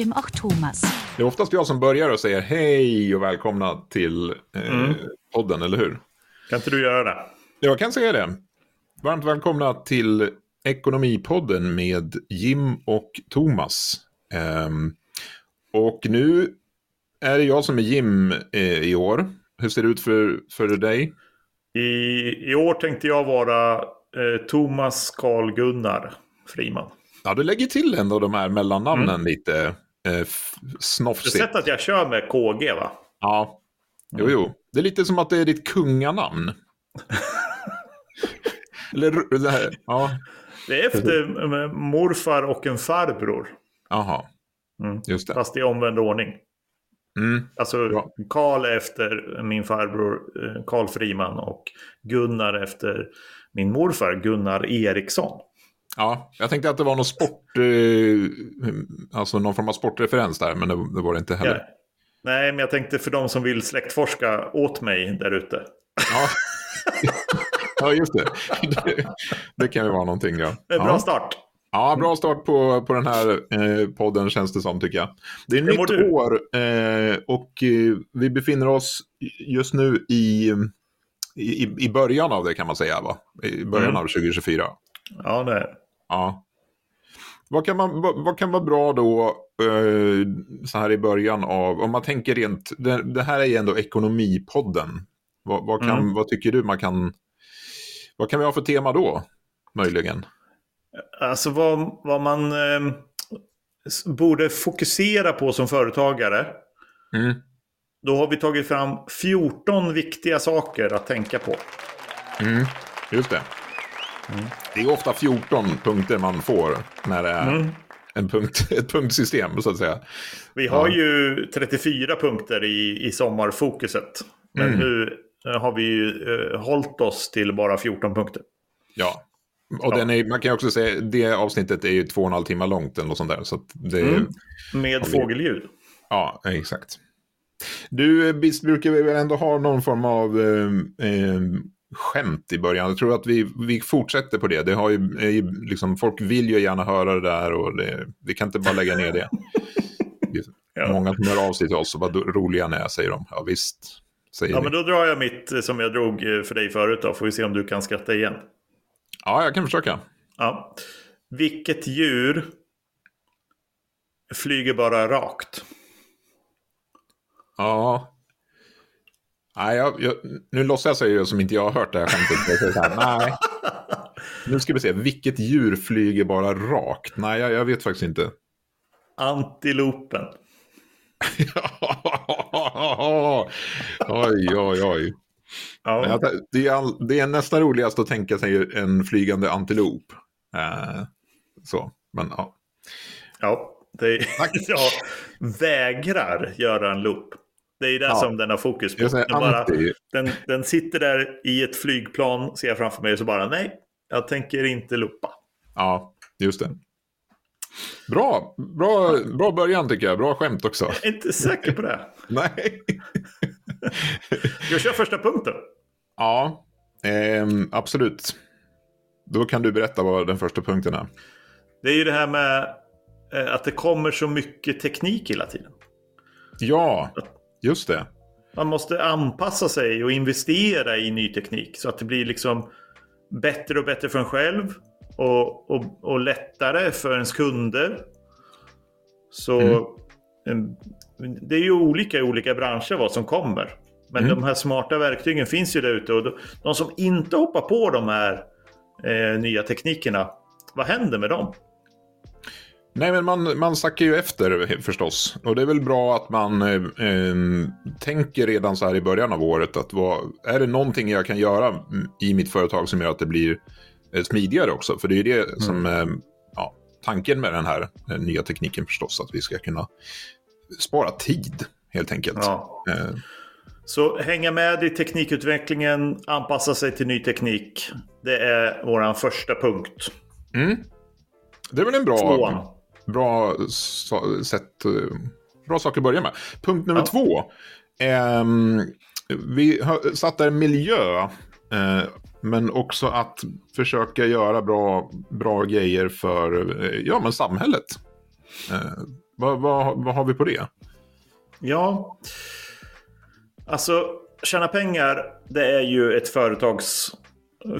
Jim och Thomas. Det är oftast jag som börjar och säger hej och välkomna till eh, Mm. podden, eller hur? Kan inte du göra det? Jag kan säga det. Varmt välkomna till Ekonomipodden med Jim och Thomas. Ehm, och nu är det jag som är Jim eh, i år. Hur ser det ut för, för dig? I, I år tänkte jag vara eh, Thomas Carl Gunnar Friman. Ja, du lägger till ändå de här mellannamnen Mm. lite eh, f- Du har snofsigt. sett att jag kör med KG va? Ja, jo, jo. Det är lite som att det är ditt kunganamn. Eller, det här, ja, Det är efter morfar och en farbror. jaha. Mm. Just det. Fast i omvänd ordning. Mm. Alltså. Karl efter min farbror eh, Karl Friman och Gunnar efter min morfar Gunnar Eriksson. Ja, jag tänkte att det var någon sport, eh, alltså någon form av sportreferens där, men det, det var det inte heller. Ja. Nej, men jag tänkte för de som vill släktforska åt mig där ute. Ja. ja, just det. det. Det kan ju vara någonting, ja. En bra Ja, start. ja bra start på, på den här eh, podden känns det som, tycker jag. Det är nytt du? år eh, och eh, vi befinner oss just nu i, i, i början av det, kan man säga, va? I början Mm. av 2024. Ja, det är. Ja. Vad kan, man, vad, vad kan vara bra då eh, så här i början av, om man tänker rent, det, det här är ju ändå ekonomipodden. Vad, vad, kan, Mm. vad tycker du man kan, vad kan vi ha för tema då, möjligen? Alltså vad, vad man eh, borde fokusera på som företagare. Mm. Då har vi tagit fram 14 viktiga saker att tänka på. Mm. Just det. Det är ofta 14 punkter man får när det är Mm. en punkt, ett punktsystem, så att säga. Vi har Ja. ju 34 punkter i, i sommarfokuset. Men Mm. nu eh, har vi ju eh, hållit oss till bara 14 punkter. Ja. Och Ja. Den är, man kan också säga, det avsnittet är ju två och en halv timme långt eller sånt där. Så det Mm. Med vi- fågelljud. Ja, exakt. Du, visst brukar vi väl ändå ha någon form av eh, eh, skämt i början. Jag tror att vi, vi fortsätter på det. det har ju, liksom, folk vill ju gärna höra det där och det, vi kan inte bara lägga ner det. Ja. Många som hör av sig till oss och vad roliga ni är, säger de. Ja, visst, säger Ja, vi. men då drar jag mitt eh, som jag drog eh, för dig förut då. Får vi se om du kan skratta igen. Ja, jag kan försöka. Ja. Vilket djur flyger bara rakt? Ja. Nej, jag, jag, nu låtsas jag ju som inte jag har hört det här skämtet. Här, Nej. Nu ska vi se, vilket djur flyger bara rakt? Nej, jag, jag vet faktiskt inte. Antilopen. oj, oj, oj. Ja. Det är, all, det är nästan roligast att tänka sig en flygande antilop. Eh, så, men ja. Ja, det Tack. jag vägrar göra en loop. Det är det Ja. som den har fokus på. Den, bara, den, den sitter där i ett flygplan, ser jag framför mig, och så bara nej, jag tänker inte loopa. Ja, just det. Bra, bra, bra början tycker jag. Bra skämt också. Jag är inte säker på det. Nej. Jag kör första punkten. Ja, ehm, absolut. Då kan du berätta vad den första punkten är. Det är ju det här med eh, att det kommer så mycket teknik hela tiden. Ja, just det. Man måste anpassa sig och investera i ny teknik så att det blir liksom bättre och bättre för en själv och, och, och lättare för ens kunder. Så Mm. det är ju olika i olika branscher vad som kommer. Men Mm. de här smarta verktygen finns ju där ute och de, de som inte hoppar på de här eh, nya teknikerna, vad händer med dem? Nej, men man, man sackar ju efter förstås. Och det är väl bra att man eh, eh, tänker redan så här i början av året att vad, är det någonting jag kan göra mm, i mitt företag som gör att det blir eh, smidigare också? För det är ju det som eh, ja, tanken med den här eh, nya tekniken förstås, att vi ska kunna spara tid helt enkelt. Ja. Eh, Så hänga med i teknikutvecklingen, anpassa sig till ny teknik. Det är vår första punkt. mm. Det är väl en bra, Tvåan. Bra sätt, eh, bra sak att börja med. Punkt nummer Ja. två. Ehm, vi satt där miljö, eh, men också att försöka göra bra, bra grejer för eh, ja, men samhället. Eh, Vad, vad, vad har vi på det? Ja, alltså tjäna pengar det är ju ett företags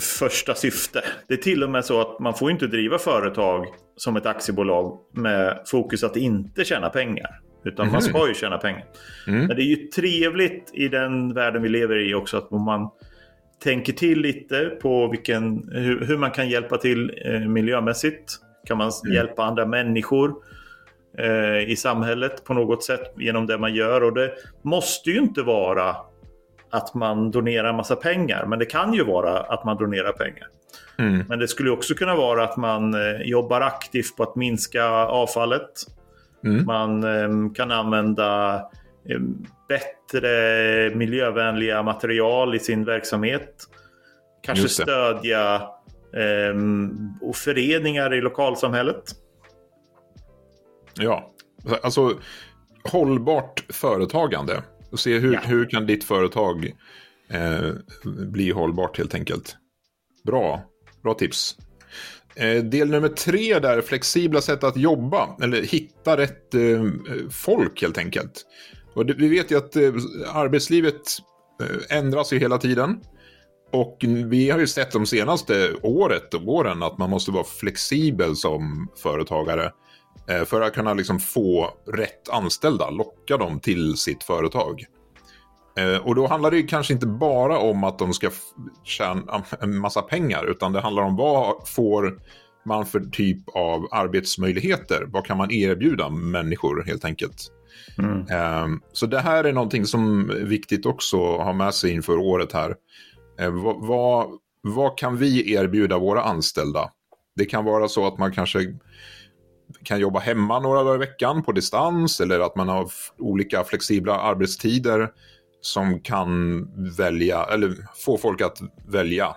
första syfte. Det är till och med så att man får inte driva företag som ett aktiebolag med fokus att inte tjäna pengar. Utan mm. man ska ju tjäna pengar. Mm. Men det är ju trevligt i den världen vi lever i också att man tänker till lite på vilken, hur, hur man kan hjälpa till eh, miljömässigt. Kan man mm. hjälpa andra människor eh, i samhället på något sätt genom det man gör. Och det måste ju inte vara att man donerar massa pengar. Men det kan ju vara att man donerar pengar. Mm. Men det skulle också kunna vara att man eh, jobbar aktivt på att minska avfallet. Mm. Man eh, kan använda eh, bättre miljövänliga material i sin verksamhet. Kanske stödja eh, föreningar i lokalsamhället. Ja, alltså hållbart företagande. Och se hur, ja. hur kan ditt företag eh, bli hållbart helt enkelt. Bra, bra tips. Eh, del nummer tre där, flexibla sätt att jobba. Eller hitta rätt eh, folk helt enkelt. Och vi vet ju att eh, arbetslivet ändras ju hela tiden. Och vi har ju sett de senaste året och åren att man måste vara flexibel som företagare. För att kunna liksom få rätt anställda, locka dem till sitt företag. Eh, och då handlar det kanske inte bara om att de ska tjäna en massa pengar, utan det handlar om vad får man för typ av arbetsmöjligheter? Vad kan man erbjuda människor helt enkelt? Mm. Ehm, så det här är någonting som är viktigt också att ha med sig inför året här. Eh, vad, vad, vad kan vi erbjuda våra anställda? Det kan vara så att man kanske kan jobba hemma några dagar i veckan på distans eller att man har olika flexibla arbetstider som kan välja eller få folk att välja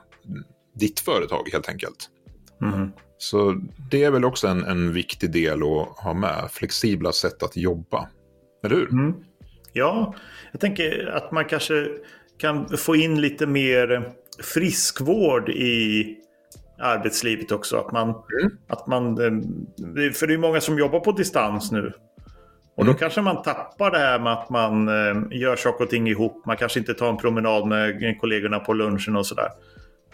ditt företag helt enkelt. Mm. Så det är väl också en, en viktig del att ha med, flexibla sätt att jobba. Eller hur? Mm. Ja, jag tänker att man kanske kan få in lite mer friskvård i arbetslivet också. Att man, mm. att man, eh, för det är många som jobbar på distans nu. Och mm. då kanske man tappar det här med att man eh, gör saker och ting ihop. Man kanske inte tar en promenad med kollegorna på lunchen och sådär.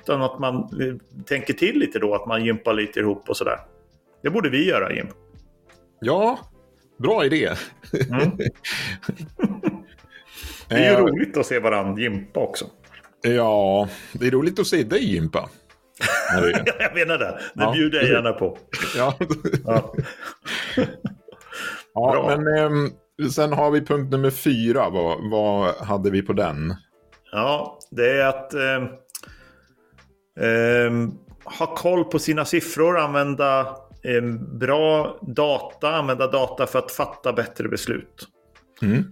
Utan att man eh, tänker till lite då, att man gympar lite ihop och sådär. Det borde vi göra, Jim. Ja, bra idé. Mm. det är ju roligt att se varandra gympa också. Ja, det är roligt att se dig gympa. jag menar det. Det ja. bjuder jag gärna på. ja. ja. ja men eh, sen har vi punkt nummer fyra. Vad, vad hade vi på den? Ja, det är att eh, eh, ha koll på sina siffror, använda ehm, bra data, använda data för att fatta bättre beslut. Mm.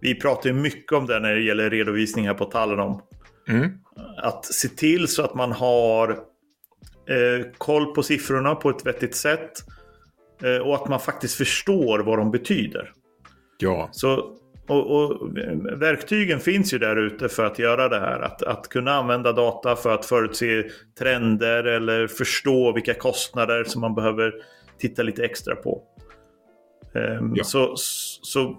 Vi pratar ju mycket om det när det gäller redovisningar på Talenom. Mm. Att se till så att man har eh, koll på siffrorna på ett vettigt sätt. Eh, och att man faktiskt förstår vad de betyder. Ja. Så, och, och, verktygen finns ju där ute för att göra det här. Att, att kunna använda data för att förutse trender eller förstå vilka kostnader som man behöver titta lite extra på. Um, ja. så, så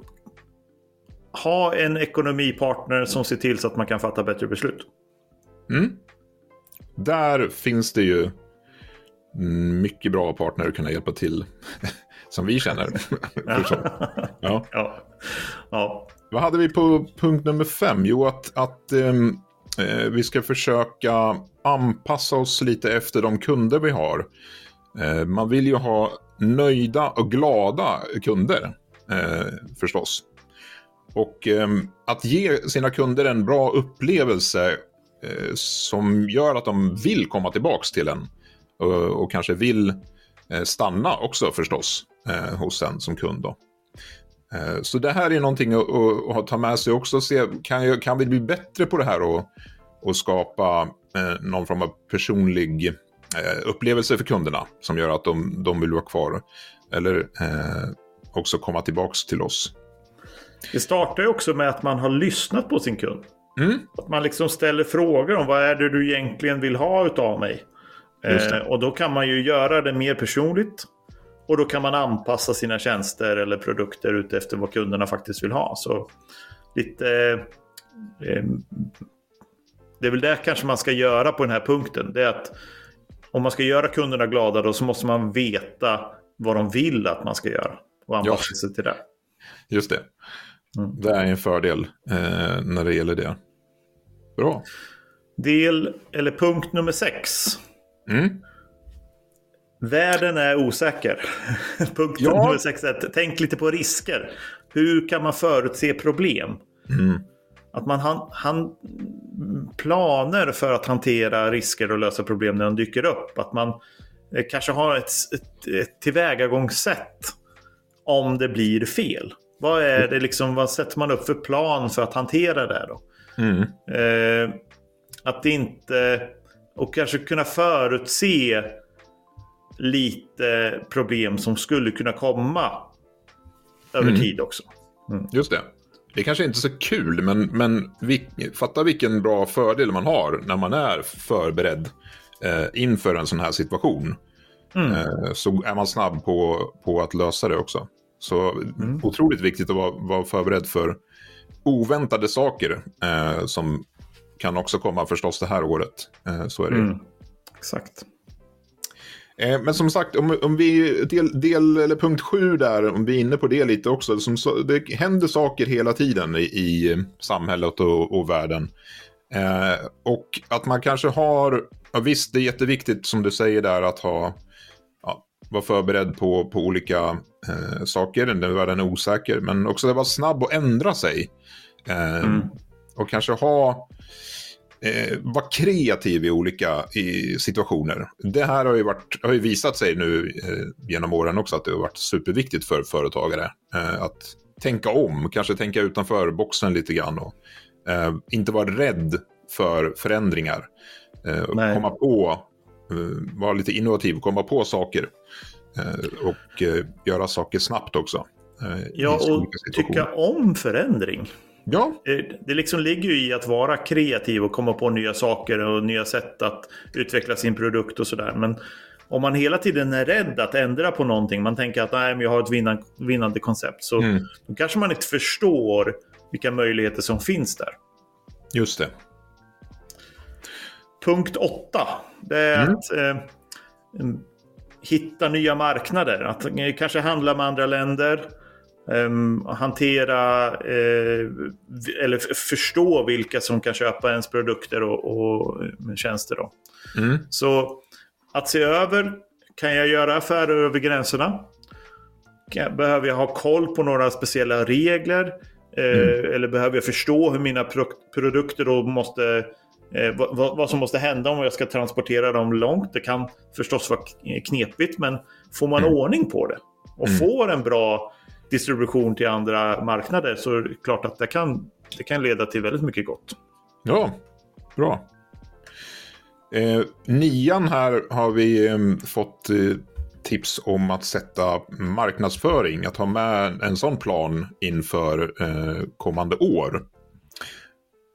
ha en ekonomipartner som ser till så att man kan fatta bättre beslut. Mm. Där finns det ju mycket bra partner att kunna hjälpa till. Som vi känner. ja. Ja. ja. Vad hade vi på punkt nummer fem? Jo, att, att ehm, eh, vi ska försöka anpassa oss lite efter de kunder vi har. Eh, man vill ju ha nöjda och glada kunder eh, förstås. Och eh, att ge sina kunder en bra upplevelse eh, som gör att de vill komma tillbaka till en. Och, och kanske vill eh, stanna också förstås eh, hos en som kund. Då. Eh, så det här är någonting att, att, att ta med sig också. Se, kan, kan vi bli bättre på det här och, och skapa eh, någon form av personlig eh, upplevelse för kunderna som gör att de, de vill vara kvar. Eller eh, också komma tillbaka till oss. Det startar ju också med att man har lyssnat på sin kund. Mm. Att man liksom ställer frågor om vad är det du egentligen vill ha utav mig. Eh, och då kan man ju göra det mer personligt. Och då kan man anpassa sina tjänster eller produkter ut efter vad kunderna faktiskt vill ha. Så lite... Eh, det är väl det kanske man ska göra på den här punkten. Det är att om man ska göra kunderna glada då så måste man veta vad de vill att man ska göra. Och anpassa ja. sig till det. Just det. Mm. Det är en fördel eh, när det gäller det. Bra. Del, eller punkt nummer sex. Mm. Världen är osäker. punkt ja. nummer sex är att tänk lite på risker. Hur kan man förutse problem? Mm. Att man han, han planer för att hantera risker och lösa problem när de dyker upp. Att man eh, kanske har ett, ett, ett tillvägagångssätt om det blir fel. Vad är det liksom, vad sätter man upp för plan för att hantera det då? Mm. Eh, att inte, och kanske kunna förutse lite problem som skulle kunna komma över mm. tid också. Mm. Just det. Det kanske inte är så kul, men, men vi, fatta vilken bra fördel man har när man är förberedd eh, inför en sån här situation. Mm. Eh, så är man snabb på, på att lösa det också. Så mm. otroligt viktigt att vara, vara förberedd för oväntade saker eh, som kan också komma förstås det här året. Eh, så är det mm. Exakt. Eh, men som sagt, om, om vi, del, del, eller punkt sju där, om vi är inne på det lite också. Som, det händer saker hela tiden i, i samhället och, och världen. Eh, och att man kanske har, ja, visst det är jätteviktigt som du säger där att ha, ja, vara förberedd på, på olika eh, saker när världen är osäker. Men också att vara snabb och ändra sig. Eh, mm. Och kanske ha eh, vara kreativ i olika i situationer. Det här har ju, varit, har ju visat sig nu eh, genom åren också att det har varit superviktigt för företagare. Eh, att tänka om, kanske tänka utanför boxen lite grann och eh, inte vara rädd för förändringar. Eh, komma på, eh, vara lite innovativ, komma på saker och göra saker snabbt också. Ja, och tycka om förändring. Ja. Det liksom ligger ju i att vara kreativ och komma på nya saker och nya sätt att utveckla sin produkt och sådär. Men om man hela tiden är rädd att ändra på någonting, man tänker att Nej, men jag har ett vinnande, vinnande koncept, så mm. då kanske man inte förstår vilka möjligheter som finns där. Just det. Punkt 8. Det är mm. att eh, hitta nya marknader. Att eh, kanske handla med andra länder. Um, hantera uh, eller förstå vilka som kan köpa ens produkter och, och tjänster. Då. Mm. Så att se över, kan jag göra affärer över gränserna? Behöver jag ha koll på några speciella regler? Uh, mm. Eller behöver jag förstå hur mina pro produkter då måste uh, vad, vad, som måste hända om jag ska transportera dem långt? Det kan förstås vara knepigt, men får man mm. ordning på det och mm. får en bra distribution till andra marknader så är det klart att det kan, det kan leda till väldigt mycket gott. Ja, bra. Eh, nian här har vi eh, fått eh, tips om att sätta marknadsföring, att ha med en sån plan inför eh, kommande år.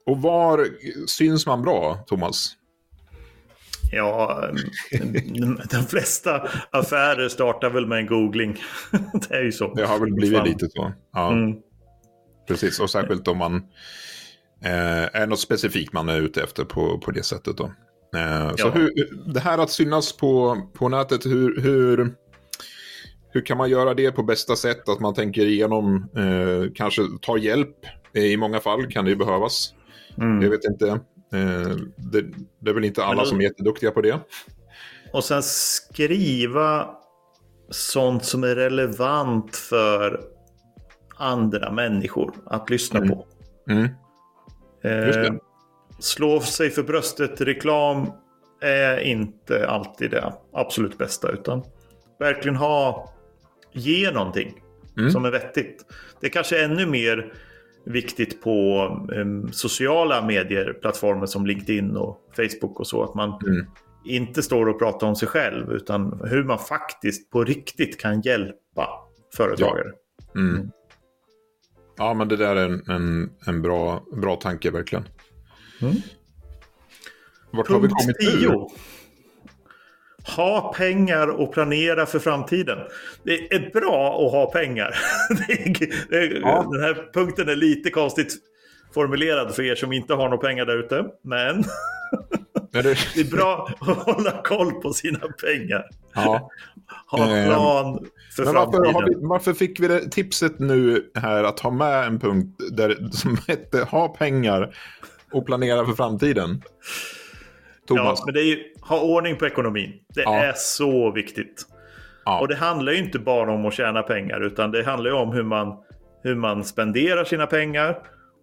Och var syns man bra, Thomas? Ja, de flesta affärer startar väl med en googling. det är ju så. Det har väl blivit lite så. Ja. Mm. Precis, och särskilt om man eh, är något specifikt man är ute efter på, på det sättet. Då. Eh, så hur, det här att synas på, på nätet, hur, hur, hur kan man göra det på bästa sätt? Att man tänker igenom, eh, kanske tar hjälp. I många fall kan det ju behövas. Mm. Jag vet inte. Eh, det, det, är väl inte alla då, som är jätteduktiga på det. Och sen skriva sånt som är relevant för andra människor att lyssna mm. på. Mm. Eh, slå sig för bröstet, reklam är inte alltid det absolut bästa. Utan verkligen ha, ge någonting mm. som är vettigt. Det kanske är ännu mer viktigt på um, sociala medier, plattformar som LinkedIn och Facebook och så. Att man mm. inte står och pratar om sig själv utan hur man faktiskt på riktigt kan hjälpa företagare. Ja, mm. Ja men det där är en, en, en bra, bra tanke verkligen. Mm. Vart Punkt har vi kommit 10. Ha pengar och planera för framtiden. Det är bra att ha pengar. Ja. Den här punkten är lite konstigt formulerad för er som inte har några pengar där ute. Men det... är bra att hålla koll på sina pengar. Ja. Ha en plan för Men varför, framtiden. Vi, varför fick vi det tipset nu här att ha med en punkt där, som hette ha pengar och planera för framtiden? Thomas. Ja, men det är ju, ha ordning på ekonomin. Det ja. är så viktigt. Ja. Och det handlar ju inte bara om att tjäna pengar utan det handlar ju om hur man, hur man spenderar sina pengar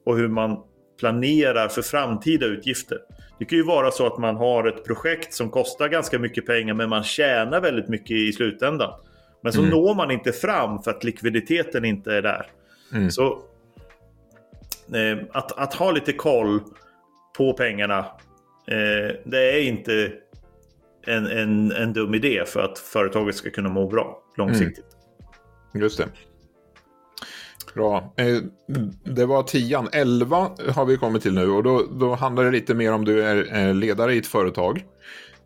och hur man planerar för framtida utgifter. Det kan ju vara så att man har ett projekt som kostar ganska mycket pengar men man tjänar väldigt mycket i slutändan. Men så mm. når man inte fram för att likviditeten inte är där. Mm. Så eh, att, att ha lite koll på pengarna eh, det är inte en, en, en dum idé för att företaget ska kunna må bra långsiktigt. Mm. Just det. Bra. Eh, det var tian. Elva har vi kommit till nu och då, då handlar det lite mer om du är ledare i ett företag.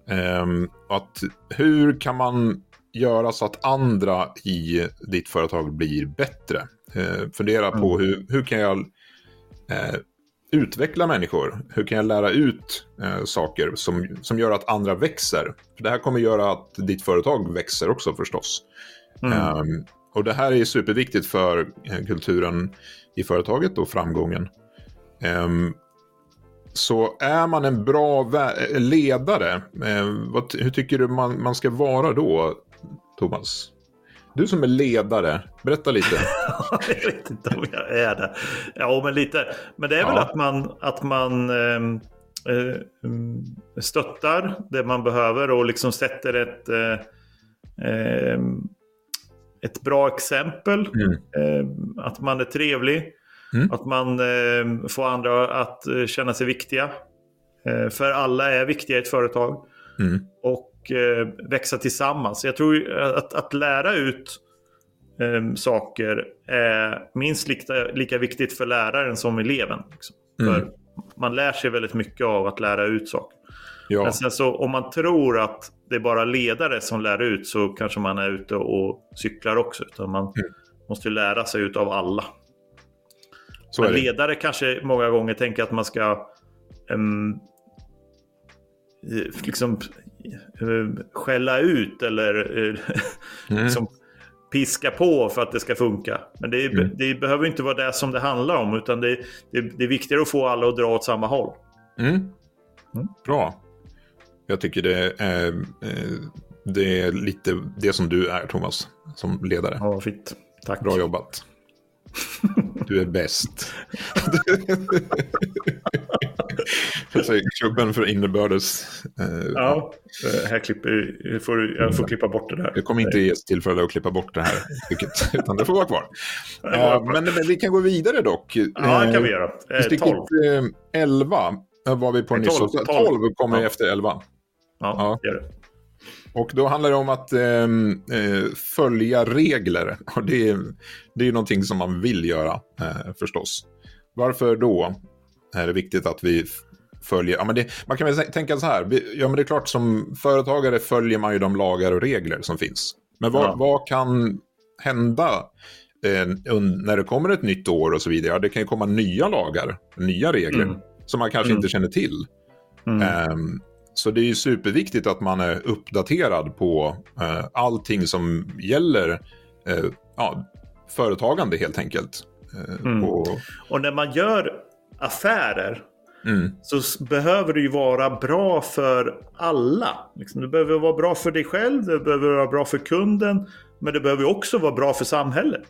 Ehm, att hur kan man göra så att andra i ditt företag blir bättre? Eh, fundera på mm. hur, hur kan jag eh, utveckla människor? Hur kan jag lära ut saker som, som gör att andra växer? För det här kommer göra att ditt företag växer också förstås. Mm. Um, och det här är superviktigt för eh, kulturen i företaget och framgången. Um, så är man en bra ledare, eh, vad, hur tycker du man, man ska vara då, Thomas? Du som är ledare, berätta lite. jag vet inte om jag är det. Ja, men lite. Men det är ja. väl att man, att man ehm, eh, stöttar det man behöver och liksom sätter ett eh, ehm, ett bra exempel. Mm. Eh, att man är trevlig. Mm. Att man eh, får andra att eh, känna sig viktiga. för alla är viktiga i ett företag. Mm. Och växa tillsammans. Jag tror att, att lära ut saker är minst lika, lika viktigt för läraren som eleven. Liksom. Mm. För man lär sig väldigt mycket av att lära ut saker. Ja. Men sen så om man tror att det är bara ledare som lär ut så kanske man är ute och cyklar också. Utan man mm. måste lära sig ut av alla. Så Men ledare kanske många gånger tänker att man ska um, liksom skälla ut eller mm. liksom piska på för att det ska funka. Men det, är, mm. det, behöver inte vara det som det handlar om utan det, det, det är viktigare att få alla att dra åt samma håll. Mm. mm. Bra. Jag tycker det är, eh, det är lite det som du är, Thomas, som ledare. Ja, fint. Tack. Bra jobbat. Du är bäst. Klubben för innebördes... Eh, ja, här klipper, får, jag får klippa bort det där. Det kommer inte ges tillfälle att klippa bort det här, vilket, utan det får vara kvar. Uh, men, men, vi kan gå vidare dock. Ja, det kan vi göra. Eh, stycket 12. 11 var vi på nyss. 12, 12. 12 kommer ja. efter 11. Ja, ja. gör det. Och då handlar det om att ehm, eh, följa regler. Och det, är, det är någonting som man vill göra eh, förstås. Varför då är det viktigt att vi följer... Ja, men det, man kan väl tänka så här. Ja, men det är klart som företagare följer man ju de lagar och regler som finns. Men vad, ja. vad kan hända eh, när det kommer ett nytt år och så vidare? Ja, det kan ju komma nya lagar, nya regler mm. som man kanske mm. inte känner till. Mm. Så det är ju superviktigt att man är uppdaterad på eh, allting som gäller eh, ja, företagande helt enkelt. Eh, mm. och... och... när man gör affärer mm. så behöver det ju vara bra för alla. Liksom, det behöver vara bra för dig själv, det behöver vara bra för kunden, men det behöver också vara bra för samhället.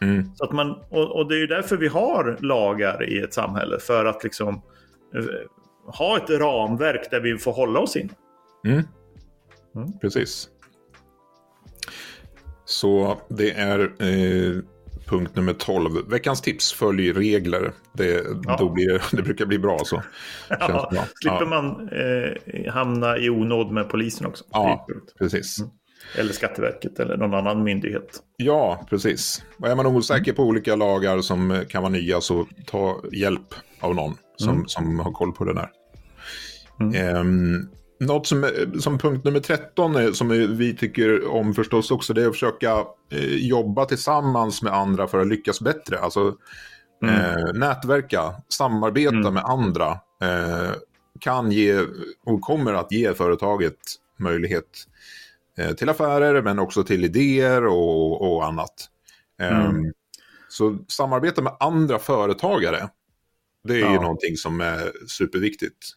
Mm. Så att man, och, och, det är ju därför vi har lagar i ett samhälle, för att liksom eh, ha ett ramverk där vi får hålla oss in. Mm. Mm. Precis. Så det är eh, punkt nummer 12. Veckans tips, följ regler. Det, ja. blir, det brukar bli bra så. Ja, bra. Slipper ja. man eh, hamna i onåd med polisen också. Ja, precis. Mm. Eller Skatteverket eller någon annan myndighet. Ja, precis. Och är man osäker på olika lagar som kan vara nya så ta hjälp av någon som, mm. som har koll på det där. Mm. Um, något som, som punkt nummer 13 är, som vi tycker om förstås också, det är att försöka eh, jobba tillsammans med andra för att lyckas bättre. Alltså mm. eh, nätverka, samarbeta mm. med andra eh, kan ge och kommer att ge företaget möjlighet eh, till affärer men också till idéer och, och annat. Mm. Ehm, så samarbeta med andra företagare, det är ja. ju någonting som är superviktigt.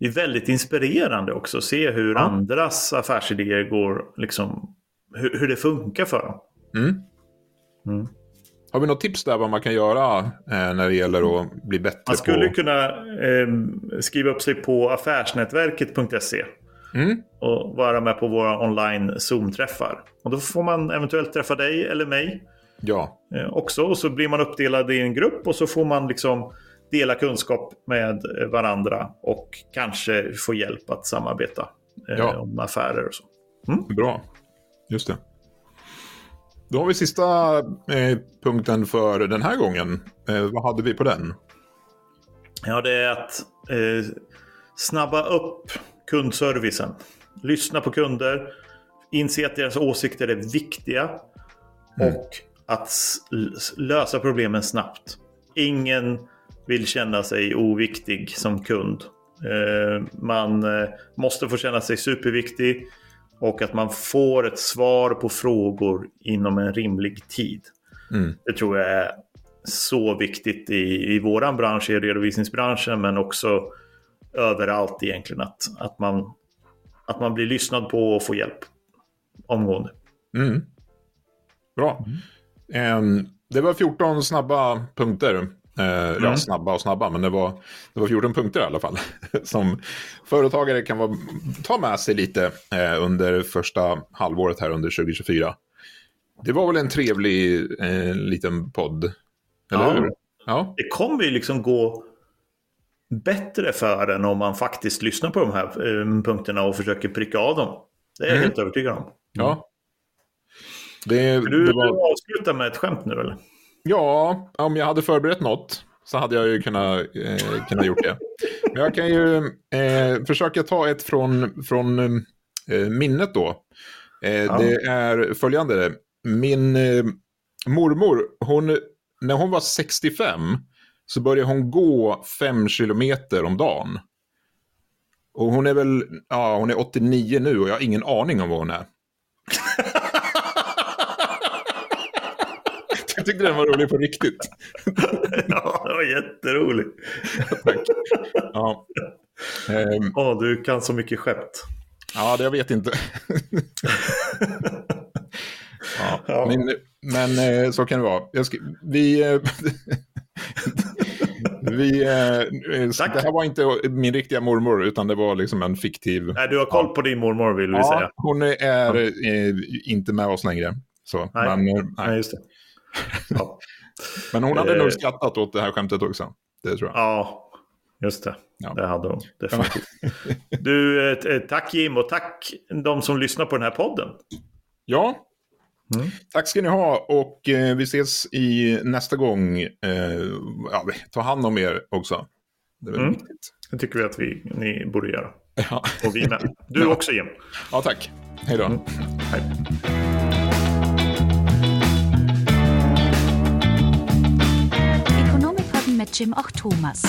Det är väldigt inspirerande också att se hur ja. andras affärsidéer går, liksom, hur, hur det funkar för dem. Mm. Mm. Har vi något tips där vad man kan göra eh, när det gäller att bli bättre? Man skulle på... kunna eh, skriva upp sig på affärsnätverket.se. Mm. Och vara med på våra online Zoom-träffar. Och då får man eventuellt träffa dig eller mig. Ja. Eh, också. Och så blir man uppdelad i en grupp och så får man liksom dela kunskap med varandra. Och kanske få hjälp att samarbeta eh, ja. om affärer och så. Mm? Bra. Just det. Då har vi sista eh, punkten för den här gången. Eh, vad hade vi på den? Ja, det är att eh, snabba upp kundservicen. Lyssna på kunder. Inse att deras åsikter är viktiga. Mm. Och att lösa problemen snabbt. Ingen vill känna sig oviktig som kund. Eh, man eh, måste få känna sig superviktig och att man får ett svar på frågor inom en rimlig tid. Mm. Det tror jag är så viktigt i, i våran bransch, i redovisningsbranschen, men också överallt egentligen. Att, att, man, att man blir lyssnad på och får hjälp omgående. Mm. Bra. Mm. Um, det var 14 snabba punkter mm. Ja, snabba och snabba, men det var, det var 14 punkter i alla fall. Som företagare kan vara, ta med sig lite eh, under första halvåret här under 2024. Det var väl en trevlig eh, liten podd, eller ja. hur? Ja. Det kommer ju liksom gå bättre för en om man faktiskt lyssnar på de här eh, punkterna och försöker pricka av dem. Det är jag mm. helt övertygad om. Ja. Det, du det var... avsluta med ett skämt nu eller? Ja, om jag hade förberett något så hade jag ju kunnat, eh, kunnat gjort det. Men jag kan ju eh, försöka ta ett från, från eh, minnet då. Eh, ja. Det är följande. Min eh, mormor, hon, när hon var 65 så började hon gå 5 kilometer om dagen. Och hon är väl, ja hon är 89 nu och jag har ingen aning om vad hon är. Jag tyckte den var rolig på riktigt. ja, det var jätterolig. Tack. Ja. Um, oh, du kan så mycket skepp. Ja, det jag vet inte. ja, ja. Men, men, eh, så kan det vara. Ska, vi... Eh, vi, eh, det här var inte min riktiga mormor, utan det var liksom en fiktiv... Nej, du har koll på din mormor vill vi ja, säga. Hon är ja. inte med oss längre. Så, nej. Men, nej. nej, just det. Ja. Men hon hade nog eh. skrattat åt det här skämtet också. Det tror jag. Ja, just det. Ja. Det hade hon definitivt. du, eh, tack Jim och tack de som lyssnar på den här podden. Ja, Mm. Tack ska ni ha och eh, vi ses i nästa gång. Eh, ja, ta hand om er också. Det är mm. viktigt. Det tycker vi att vi, ni borde göra. Ja. Och vi med. Du ja. också Jim. Ja, tack. Hej då. Mm. Hej. Jim auch Thomas.